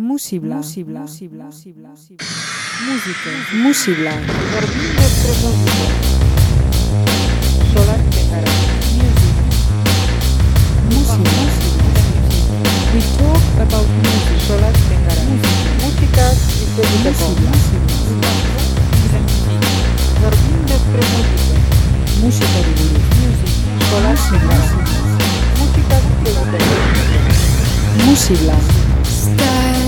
Musibla. Musibla. Musibla. Musibla. Música. Musibla. Solar We talk about music. Solar Música y Música Solar Música Música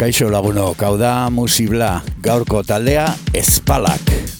Kaixo lagunok, hau da musibla, gaurko taldea espalak.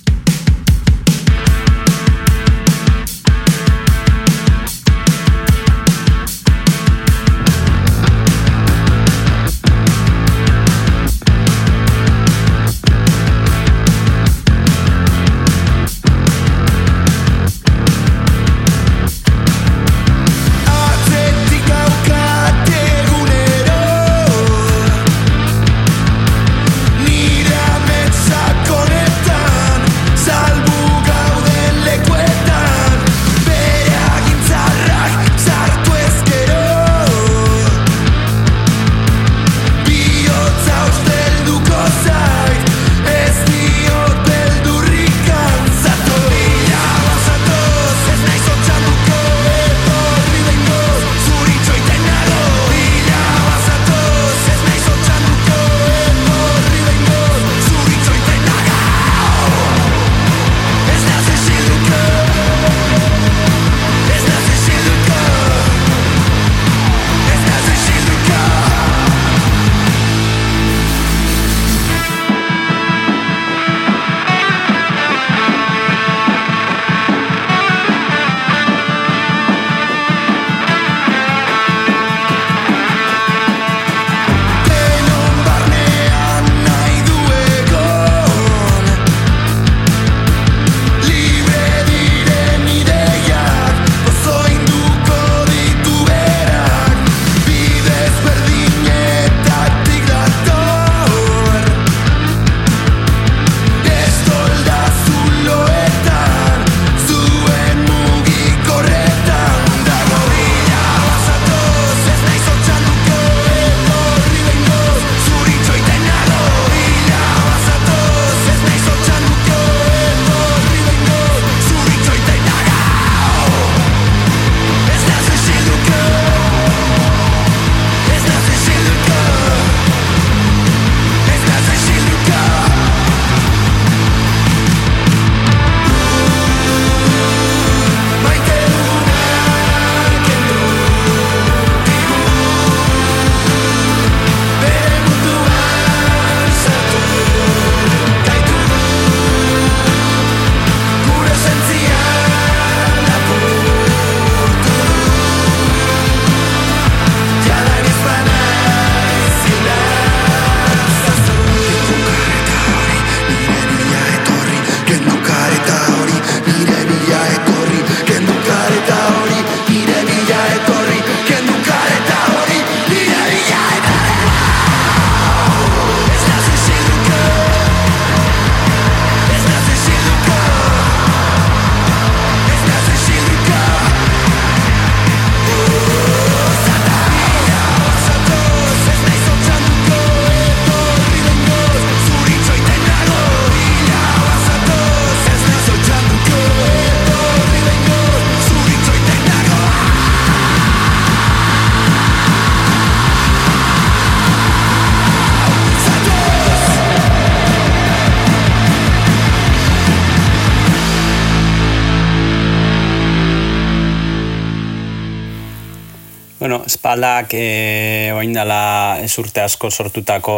Palak e, eh, oain dala esurte asko sortutako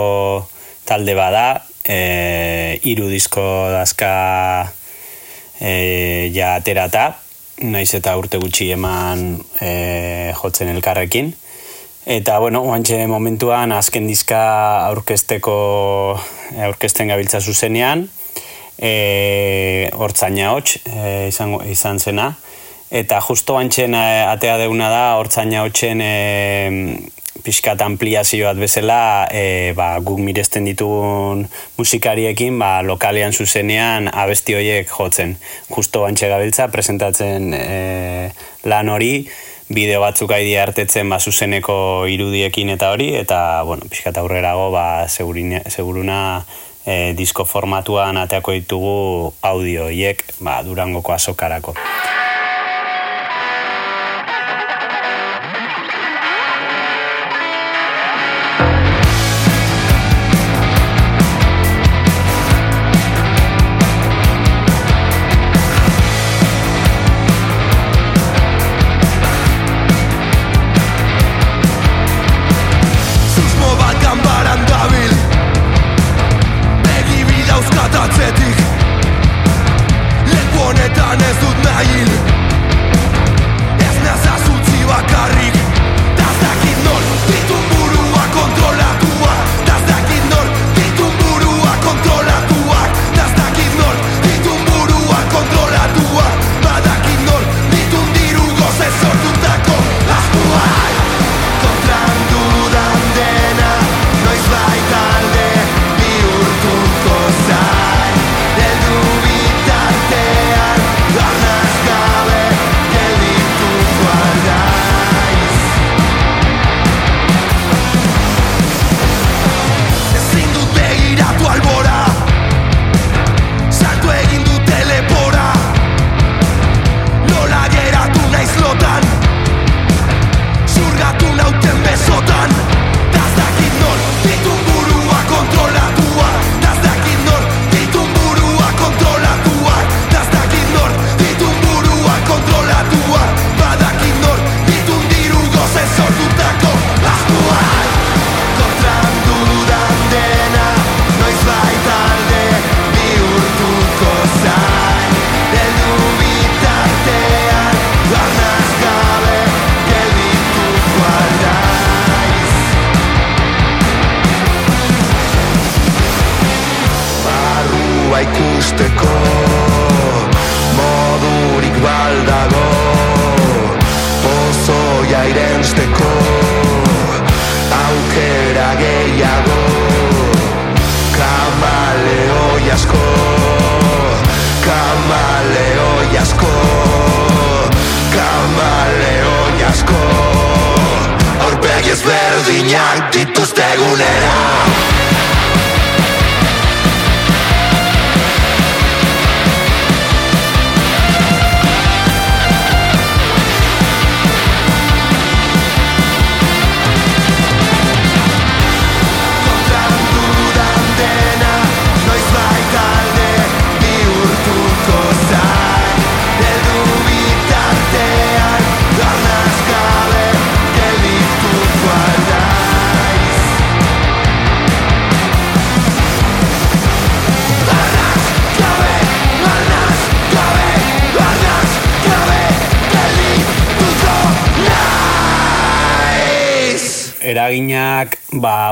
talde bada, eh, e, iru disko dazka e, eh, ja aterata, naiz eta urte gutxi eman e, jotzen elkarrekin. Eta, bueno, oantxe momentuan azken diska aurkesteko aurkesten gabiltza zuzenean, e, hortzaina hotx e, izango, izan izan zena, Eta justo antxen e, atea deuna da, hortzaina hotxen e, pixkat ampliazio bat bezala, e, ba, guk miresten ditugun musikariekin, ba, lokalean zuzenean abesti horiek jotzen. Justo antxe gabiltza, presentatzen e, lan hori, bideo batzuk aidi hartetzen ba, zuzeneko irudiekin eta hori, eta, bueno, pixkat aurrerago, ba, segurine, seguruna e, disko formatuan ateako ditugu audio horiek, ba, durangoko azokarako.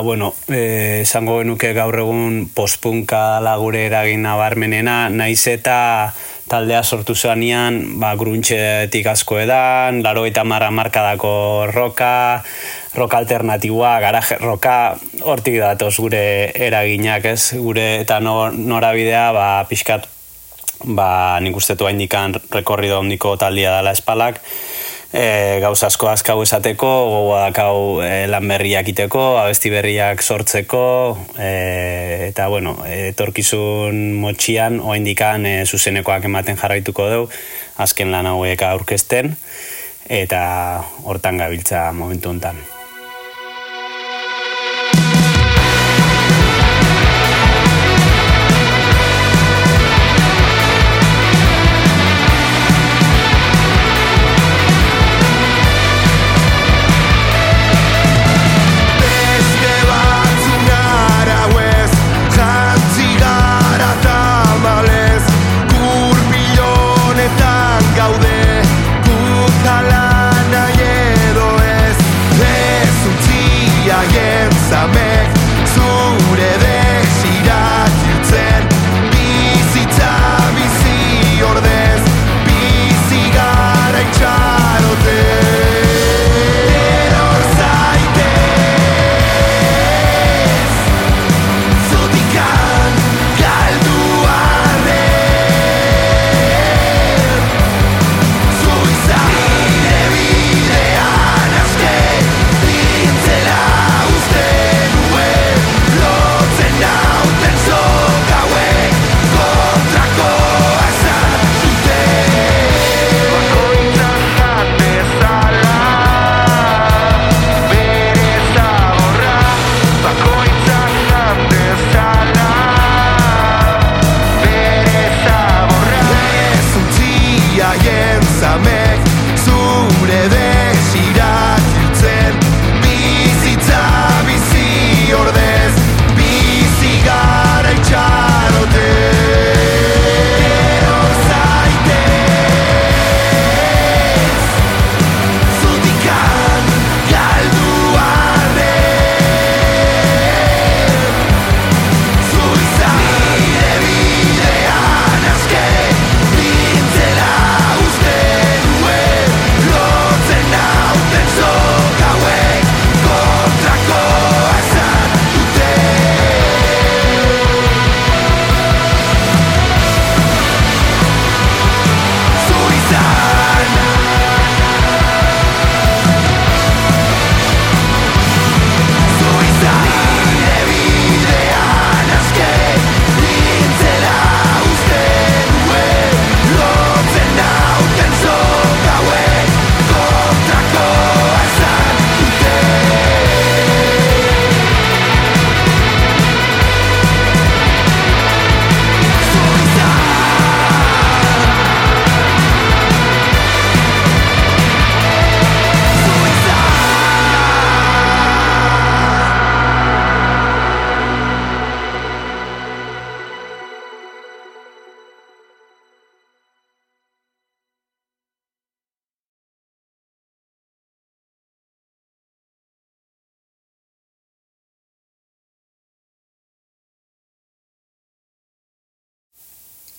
Bueno, eh, esango genuke gaur egun postpunka dela gure eragin nabarmenena, naiz eta taldea sortu zanean, ba, gruntxetik asko edan, laro eta marra markadako roka, roka alternatiboa, garaje roka, hortik datoz gure eraginak, ez? Gure eta no, norabidea, ba, pixkat, ba, nik uste du haindikan rekorrido handiko taldia dela espalak, e, gauza asko askau esateko, gogoa dakau e, lan berriak iteko, abesti berriak sortzeko, e, eta bueno, etorkizun motxian, oaindikan e, zuzenekoak ematen jarraituko dugu, azken lan hauek aurkezten, eta hortan gabiltza momentu hontan.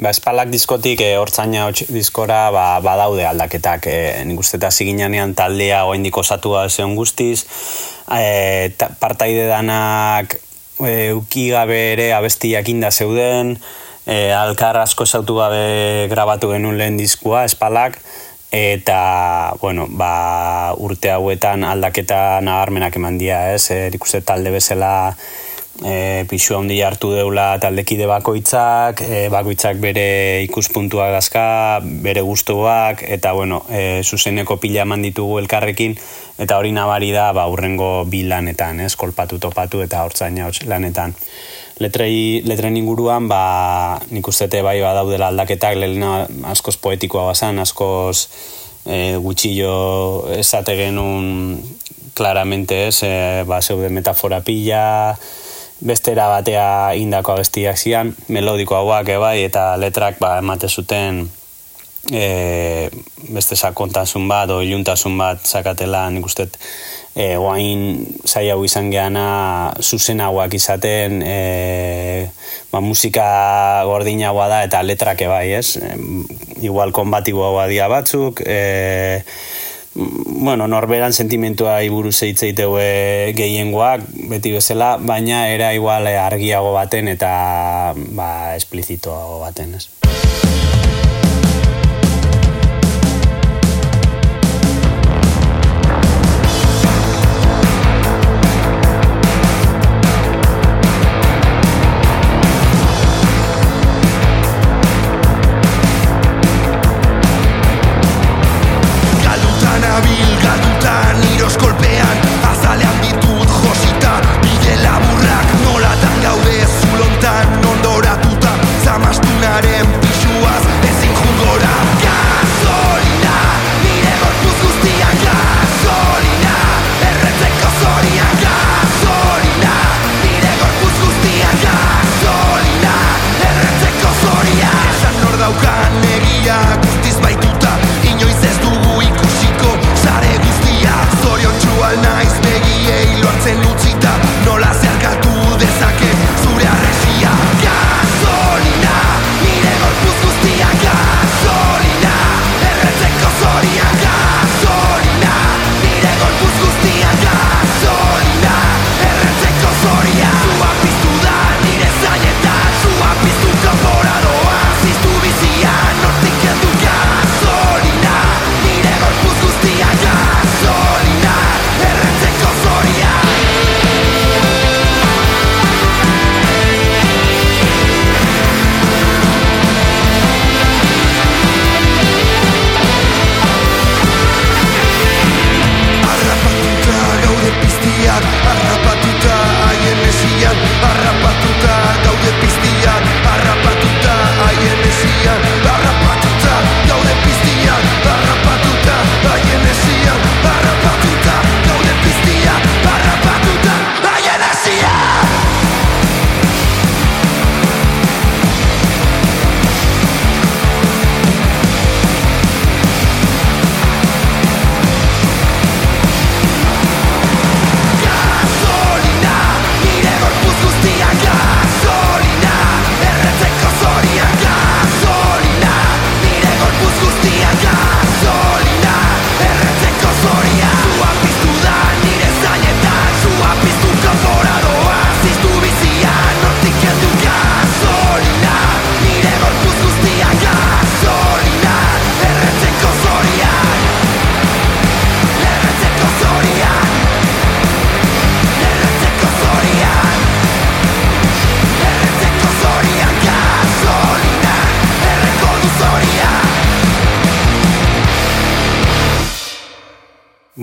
Ba, espalak diskotik e, hortzaina hots diskora ba, badaude aldaketak. E, nik uste eta ziginean taldea oaindik osatua zeon guztiz, e, ta, partaide danak e, uki gabe ere abestiak inda zeuden, e, alkar asko zautu gabe grabatu genuen lehen diskua, espalak, eta, bueno, ba, urte hauetan aldaketa nabarmenak eman dia, ez? E, nik uste talde bezala e, pixu handi hartu deula taldekide bakoitzak, e, bakoitzak bere ikuspuntua dazka, bere gustuak eta bueno, e, zuzeneko pila eman ditugu elkarrekin, eta hori nabari da, ba, urrengo bi lanetan, ez, kolpatu topatu eta hortzaina hots lanetan. Letrei, letren inguruan, ba, nik ustete bai badaudela aldaketak, lehena askoz poetikoa bazan, askoz e, gutxillo esate genuen claramente ez, e, ba, zeude metafora pila, bestera batea indako abestiak zian, melodiko hauak ebai, eta letrak ba, emate zuten e, beste sakontasun bat, o iluntasun bat sakatela, nik uste, e, oain zai hau izan geana zuzenagoak izaten, e, ba, musika gordinagoa da, eta letrak ebai, ez? E, igual konbatiboa dia batzuk, e, bueno, norberan sentimentua iburu zeitzeiteu gehiengoak, beti bezala, baina era igual eh, argiago baten eta ba, esplizitoago baten, ez?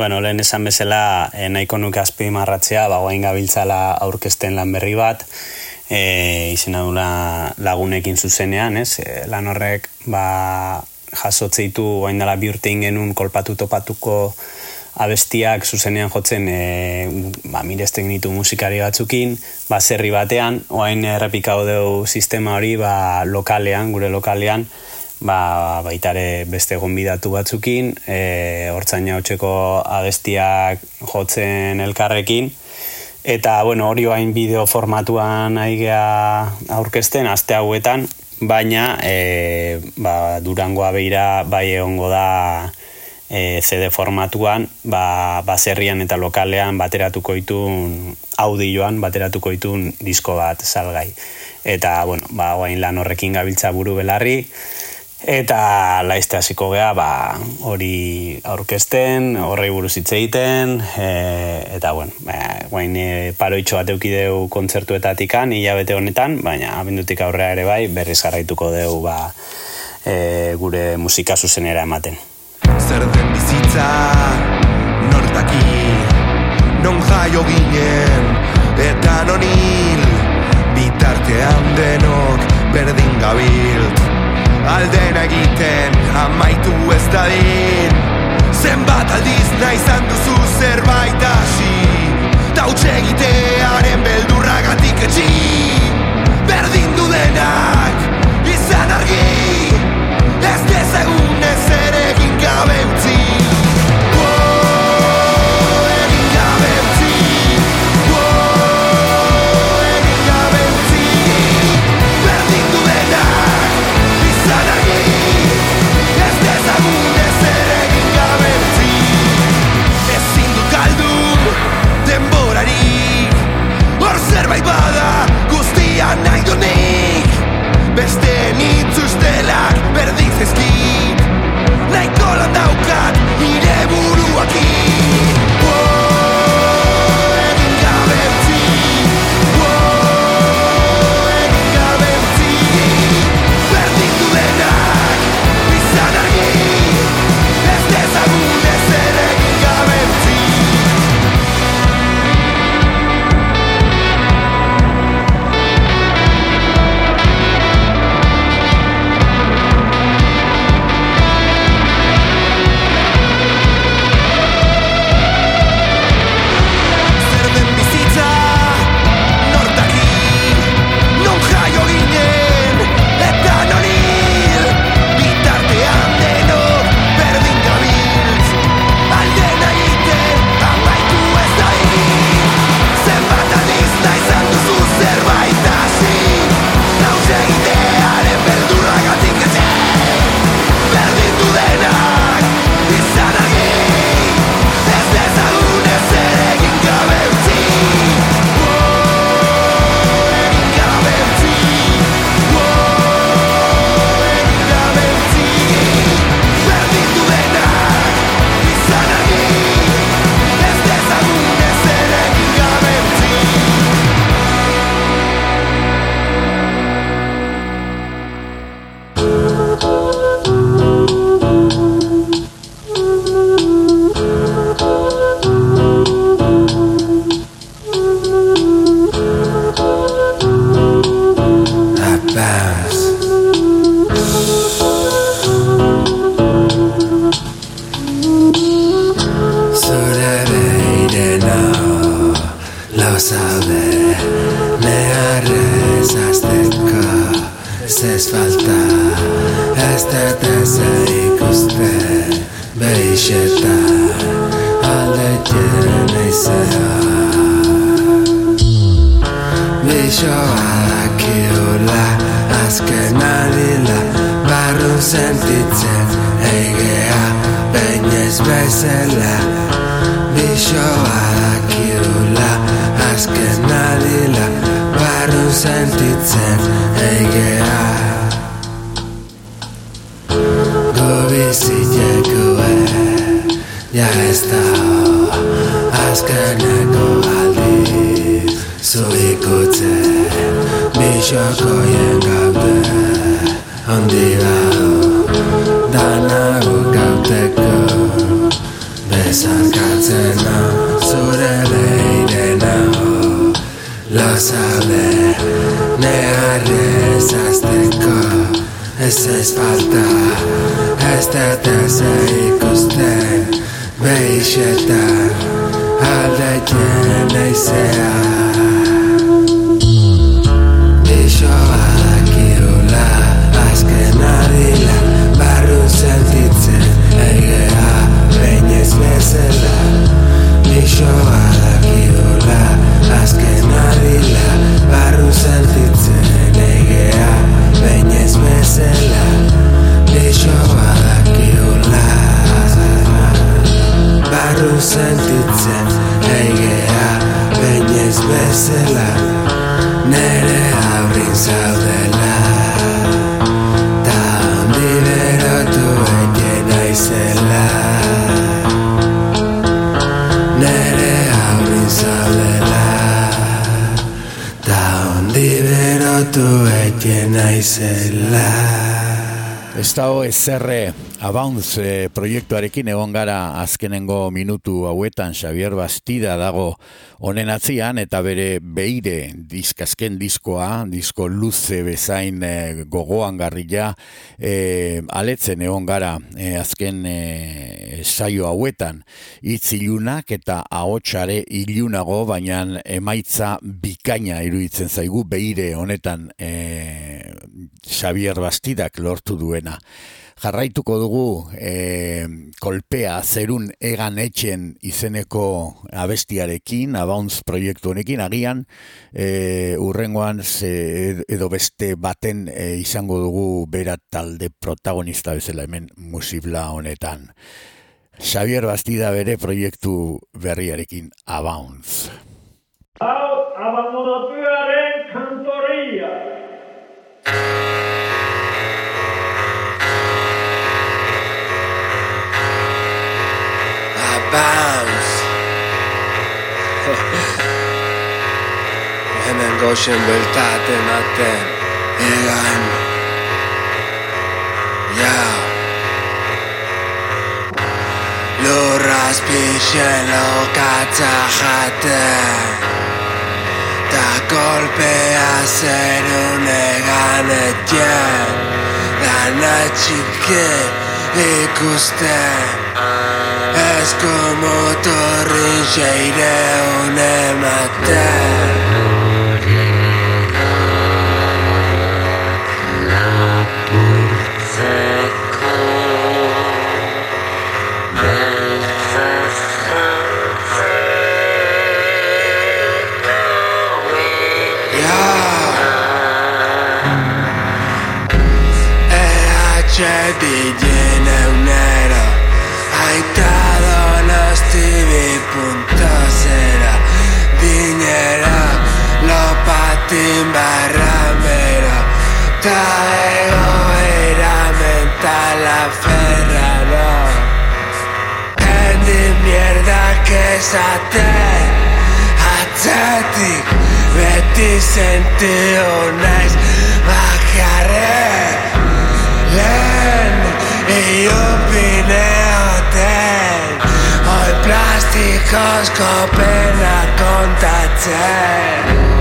Bueno, lehen esan bezala, e, nahiko nuke azpimarratzea, ba, guain gabiltzala aurkezten lan berri bat, e, izena dula lagunekin zuzenean, ez? E, lan horrek, ba, jasotzeitu guain dela bi urte kolpatu topatuko abestiak zuzenean jotzen e, ba, miresten ditu musikari batzukin, ba, zerri batean, oain errepikau deu sistema hori ba, lokalean, gure lokalean, ba, baitare beste gonbidatu batzukin, e, hortzaina hotxeko abestiak jotzen elkarrekin, Eta, bueno, hori bain bideo formatuan aigea aurkezten, aste hauetan, baina e, ba, Durangoa beira bai egongo da e, CD formatuan, ba, baserrian eta lokalean bateratuko itun audioan bateratuko itun disko bat salgai. Eta, bueno, ba, guain lan horrekin gabiltza buru belarri, Eta laizte hasiko gea, ba, hori aurkezten, horrei buruz hitz egiten, e, eta, bueno, ba, guain e, paroitxo bat eukideu kontzertuetatikan, hilabete honetan, baina abendutik aurrea ere bai, berriz jarraituko deu, ba, e, gure musika zuzenera ematen. Zer den bizitza nortaki Non jaio ginen dadin Zenbat aldiz nahi izan duzu zerbait hasi. Tautxe egitearen beldurragatik etxi eten naizela Ez dago ezerre Abounds eh, proiektuarekin egon gara azkenengo minutu hauetan Xavier Bastida dago honen atzian eta bere beire diskazken diskoa, disko luze bezain eh, gogoan garrila eh, aletzen egon gara eh, azken eh, saio hauetan. Hitz ilunak eta ahotsare ilunago baina emaitza bikaina iruditzen zaigu beire honetan eh, Xavier Bastidak lortu duena jarraituko dugu e, kolpea zerun egan etxen izeneko abestiarekin, Abounds proiektu honekin, agian e, urrengoan ze, edo beste baten e, izango dugu bera talde protagonista bezala hemen musibla honetan. Xavier Bastida bere proiektu berriarekin. Hau abandonatuaren Abounds Hemen goxen bueltat ematen Egan. Ja Lurraz pixen lokatza jaten. Ta kolpea zerun egan etien. Dana txiki ikusten Eskomotorrin xeire ematen EH lopatin barramero Ta egoera mentala ferraro Hendi mierdak esaten Atzetik beti sentiu naiz bakarren Lehen iopineoten Hoi plastikozko pena kontatzen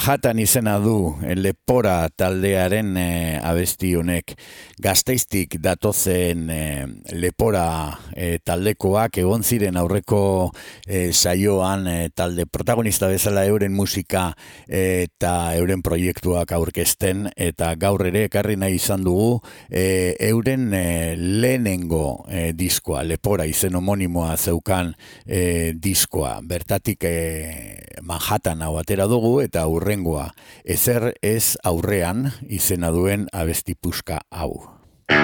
Manhattan izena du lepora taldearen eh, abesti honek gazteiztik datozen eh, lepora eh, taldekoak egon ziren aurreko eh, saioan eh, talde protagonista bezala euren musika eh, eta euren proiektuak aurkezten eta gaur ere ekarri nahi izan dugu eh, euren eh, lehenengo eh, diskoa, lepora izen homonimoa zeukan eh, diskoa. Bertatik eh, Manhattan hau atera dugu eta aurrengoa ezer ez aurrean izena duen abesti puska hau. we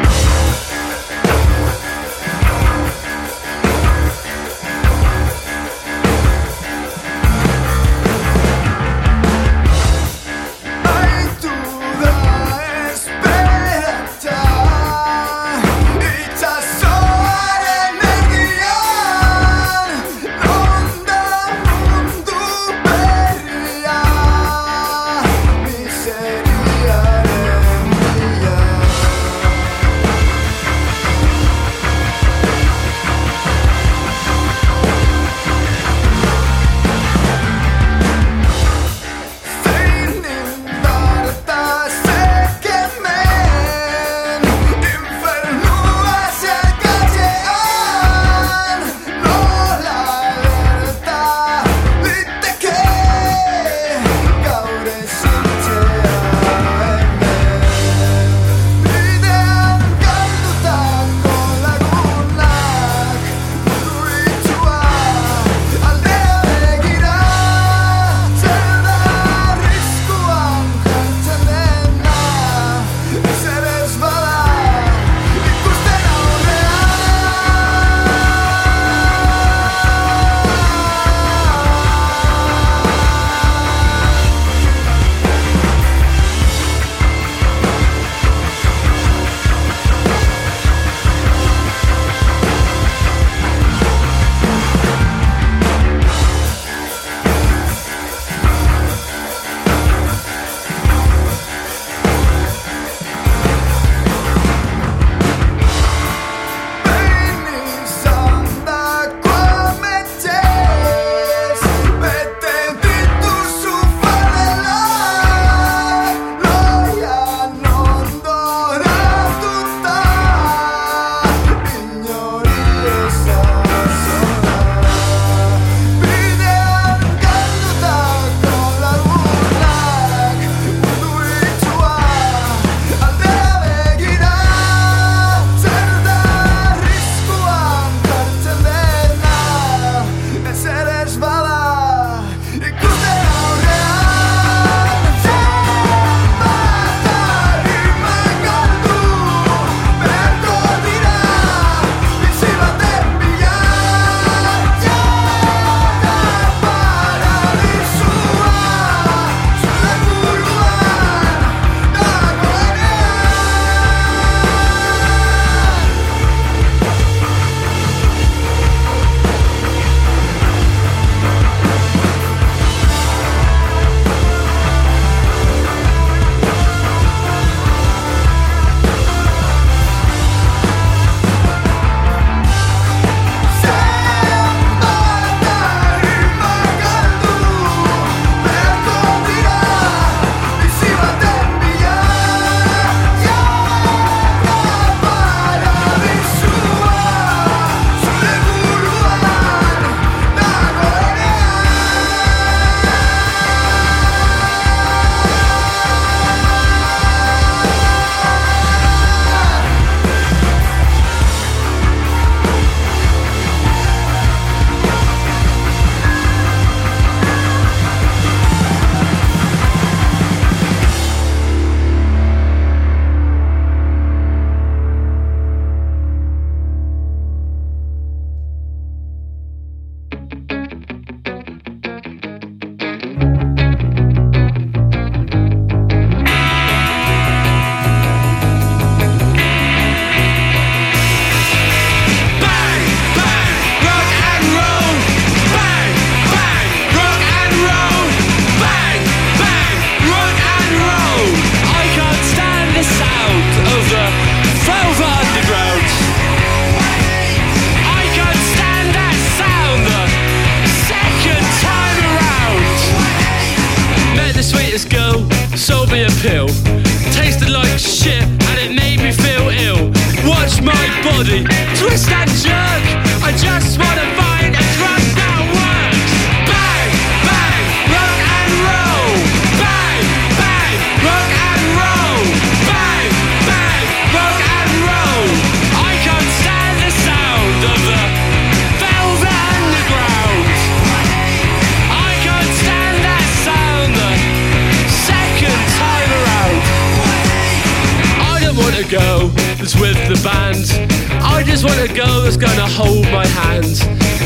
girl gonna hold my hand.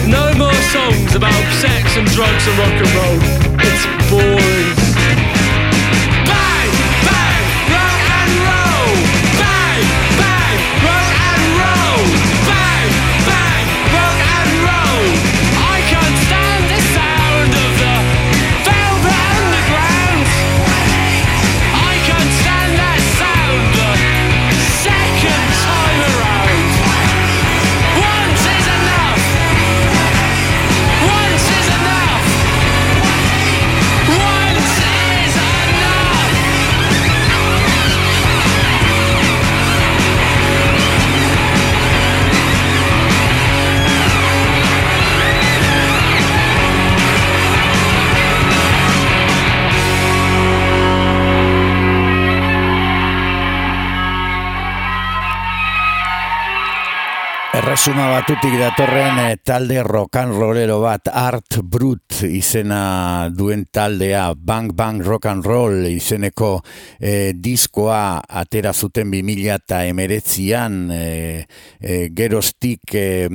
No more songs about sex and drugs and rock and roll. It's boring. Erresuma batutik datorren eh, talde rokan rollero bat Art Brut izena duen taldea Bang Bang Rock and Roll izeneko eh, diskoa atera zuten 2000 eta emeretzian eh, eh, geroztik eh,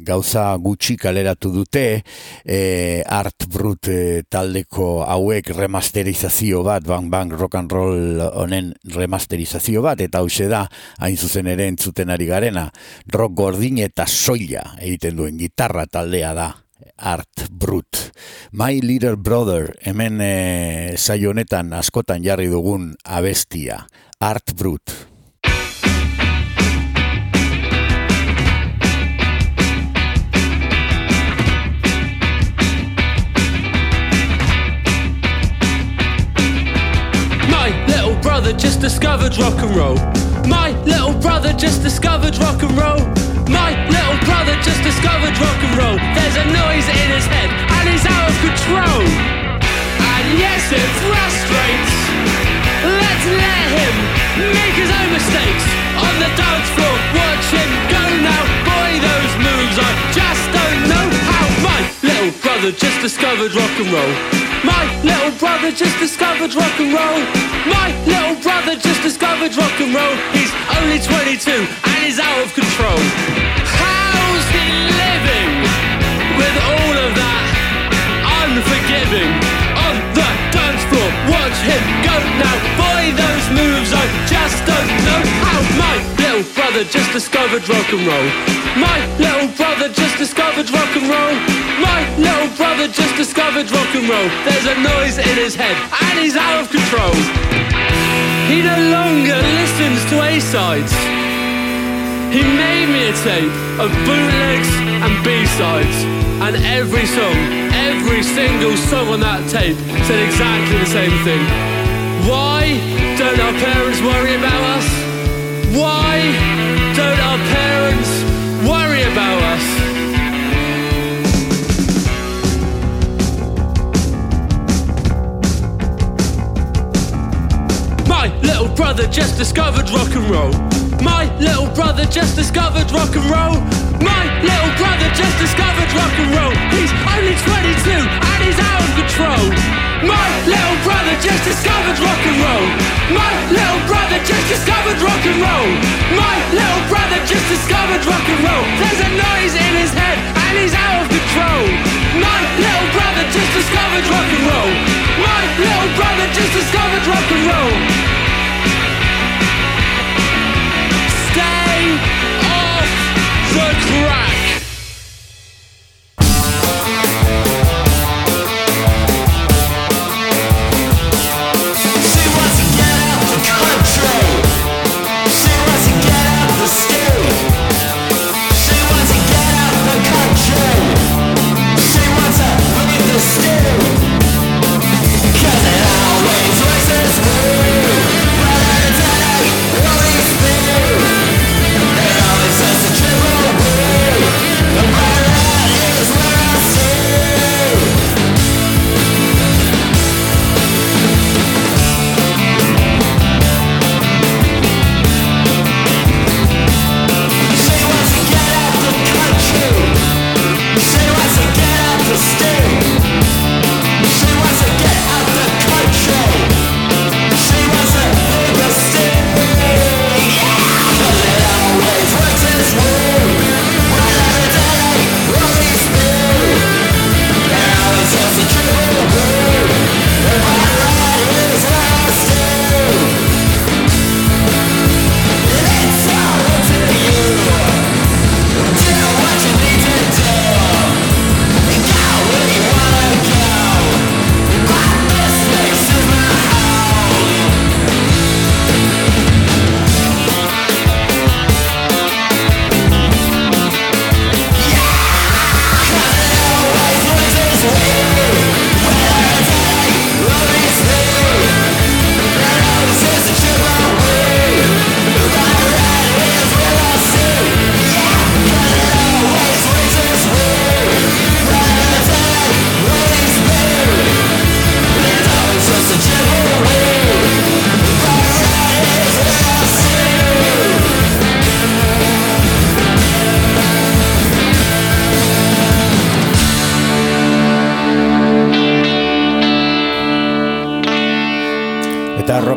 gauza gutxi kaleratu dute eh, Art Brut taldeko hauek remasterizazio bat Bang Bang Rock and Roll honen remasterizazio bat eta hause da hain zuzen ere entzuten ari garena. Rock gordin eta soila egiten duen gitarra taldea da Art Brut. My Little Brother hemen e, honetan askotan jarri dugun abestia. Art Brut. My little brother just discovered rock and roll. My little brother just discovered rock and roll. My little brother just discovered rock and roll. There's a noise in his head and he's out of control. And yes, it frustrates. Let's let him make his own mistakes on the dance floor. Watch him go now. Boy, those moves I just don't know how. My little brother just discovered rock and roll. Little brother just discovered rock and roll. My little brother just discovered rock and roll. He's only 22 and he's out of control. How's he living with all of that unforgiving on the dance floor? Watch him go now. Boy, those moves I just don't know how. My little brother just discovered rock and roll. My little brother just discovered rock and roll. My little brother just discovered rock and roll. There's a noise in his head and he's out of control. He no longer listens to A-sides. He made me a tape of bootlegs and B-sides. And every song, every single song on that tape said exactly the same thing. Why don't our parents worry about us? Why don't our parents worry about us? My little brother just discovered rock and roll. My little brother just discovered rock and roll. My little brother just discovered rock and roll. He's only 22 and he's out of control. My little brother just discovered rock and roll. My discovered rock and roll. My little brother just discovered rock and roll. There's a noise in his head and he's out of control. My little brother just discovered rock and roll. My little brother just discovered rock and roll.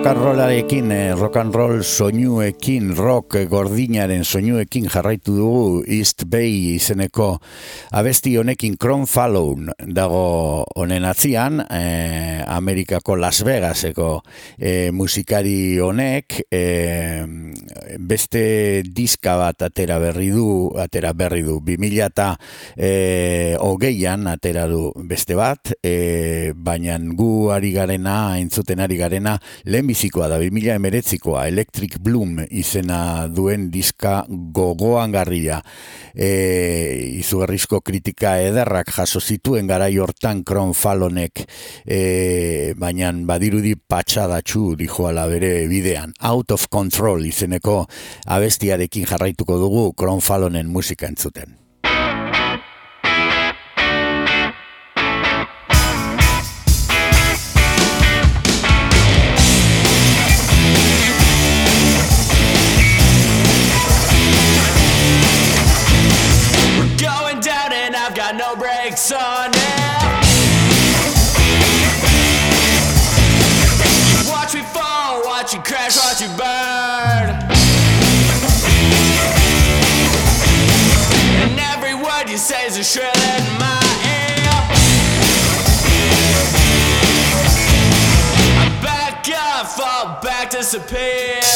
And rollarekin, eh, rock and roll soinuekin, rock gordinaren soinuekin jarraitu dugu East Bay izeneko abesti honekin Cron Fallow dago honen atzian, eh, Amerikako Las Vegaseko eh, musikari honek eh, beste diska bat atera berri du, atera berri du, 2000 eta eh, hogeian atera du beste bat, eh, baina gu ari garena, entzuten ari garena, lehenbizikoa da, 2000 emeretzikoa, Electric Bloom izena duen diska gogoan garria. E, izugarrizko kritika ederrak jaso zituen garai hortan Kron Fallonek, e, baina badirudi patxadatxu dijoala bere bidean. Out of Control izeneko abestiarekin jarraituko dugu Kron Fallonen musika entzuten. Disappear.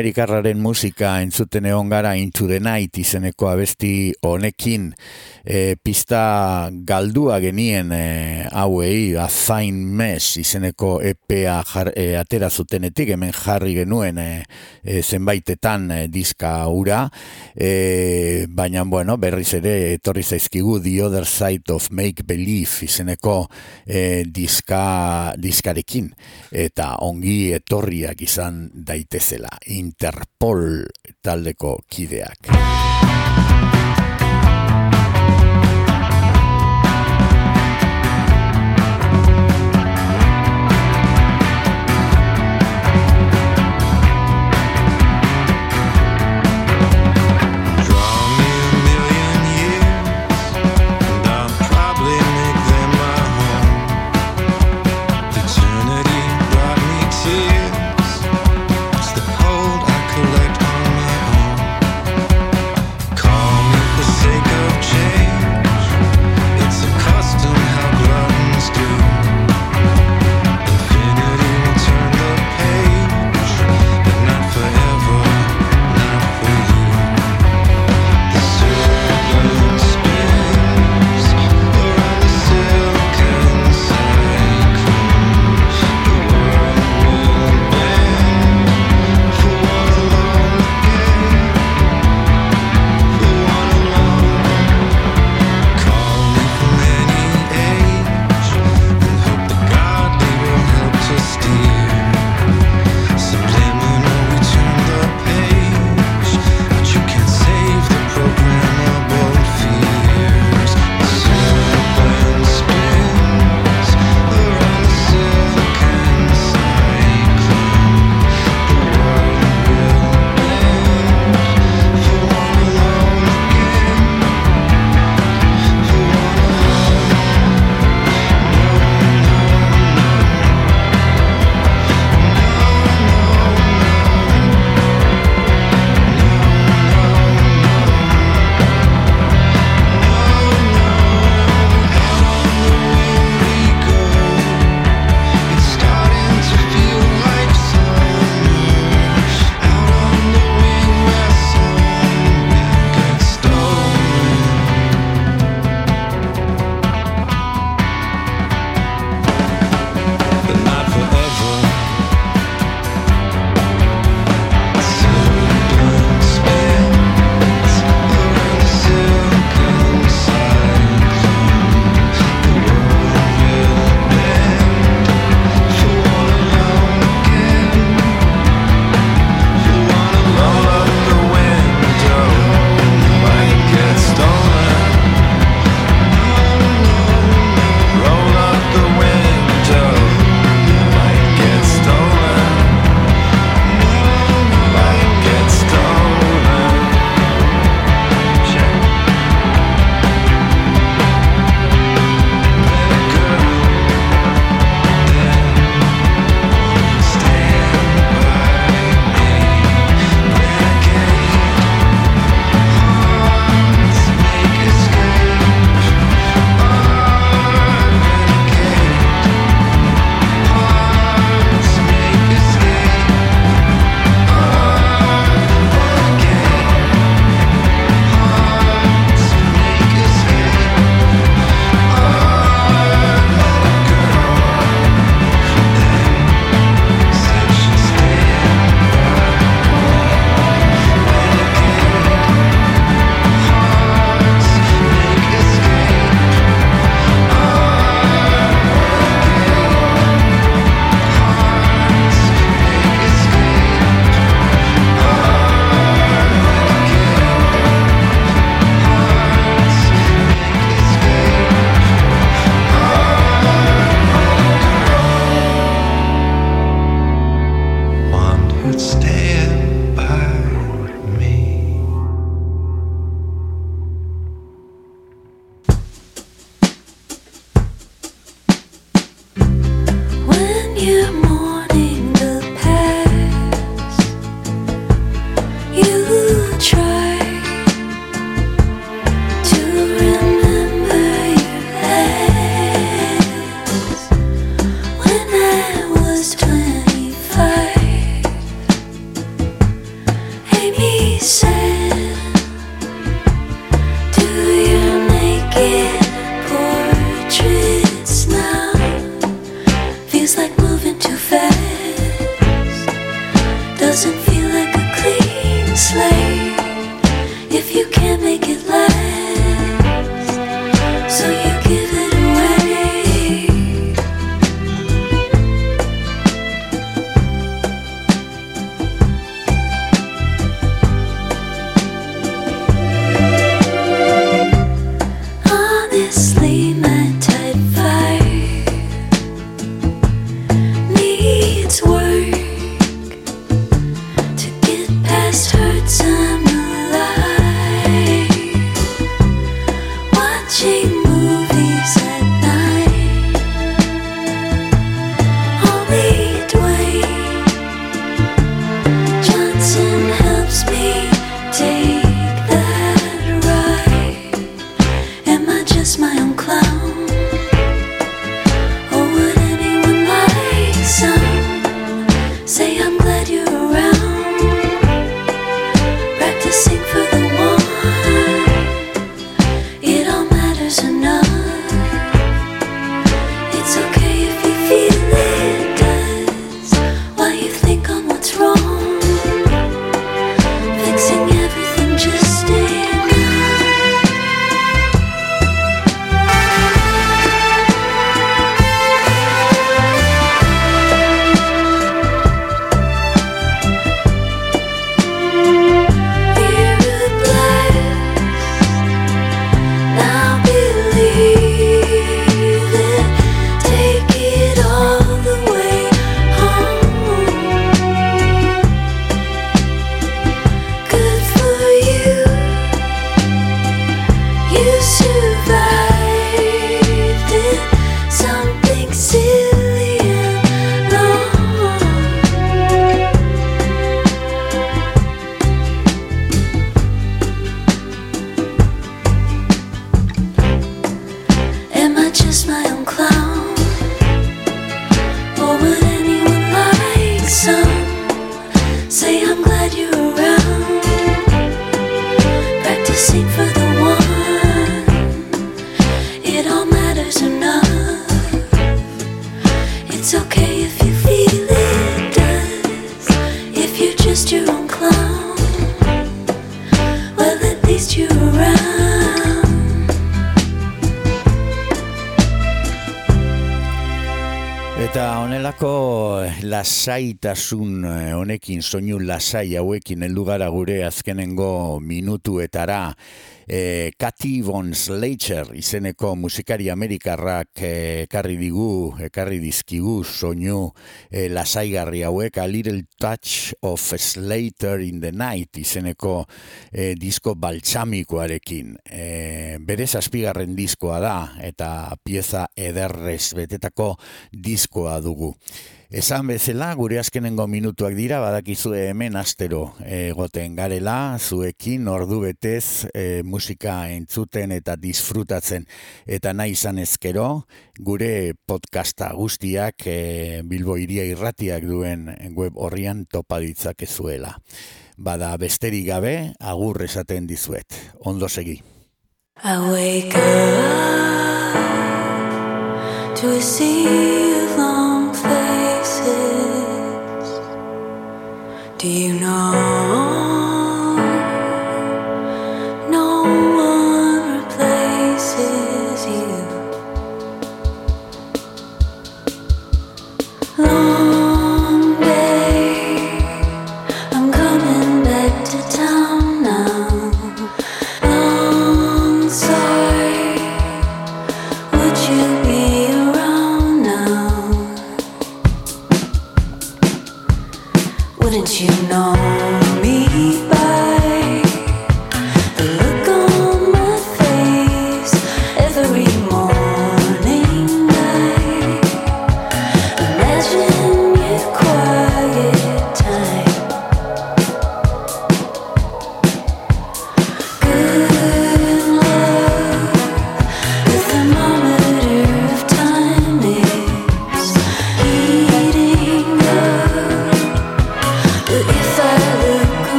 Amerikarraren musika entzuten egon gara Into the Night izeneko abesti honekin e, pista galdua genien e, hauei A Fine Mess izeneko EPA jar, e, atera zutenetik hemen jarri genuen e, e, zenbaitetan e, diska ura e, baina bueno berriz ere etorri zaizkigu The Other Side of Make Believe izeneko e, diska, diskarekin eta ongi etorriak izan daitezela Interpol taldeko kideak. Lasaitasun eh, honekin, soinu lasai hauekin heldu gara gure azkenengo minutuetara e, Cathy Von Slater izeneko musikari amerikarrak eh, ekarri digu, ekarri dizkigu soinu e, lasaigarri hauek A Little Touch of Slater in the Night izeneko e, disko baltsamikoarekin. E, berez azpigarren diskoa da eta pieza ederrez betetako diskoa dugu. Esan bezala, gure azkenengo minutuak dira, badakizue hemen astero egoten garela, zuekin ordu betez e, musika entzuten eta disfrutatzen eta nahi izan ezkero, gure podcasta guztiak e, Bilbo iria irratiak duen web horrian topa ditzakezuela. Bada besterik gabe, agur esaten dizuet. Ondo segi. I wake up to a sea of Do you know?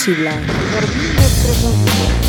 Música. Musibla.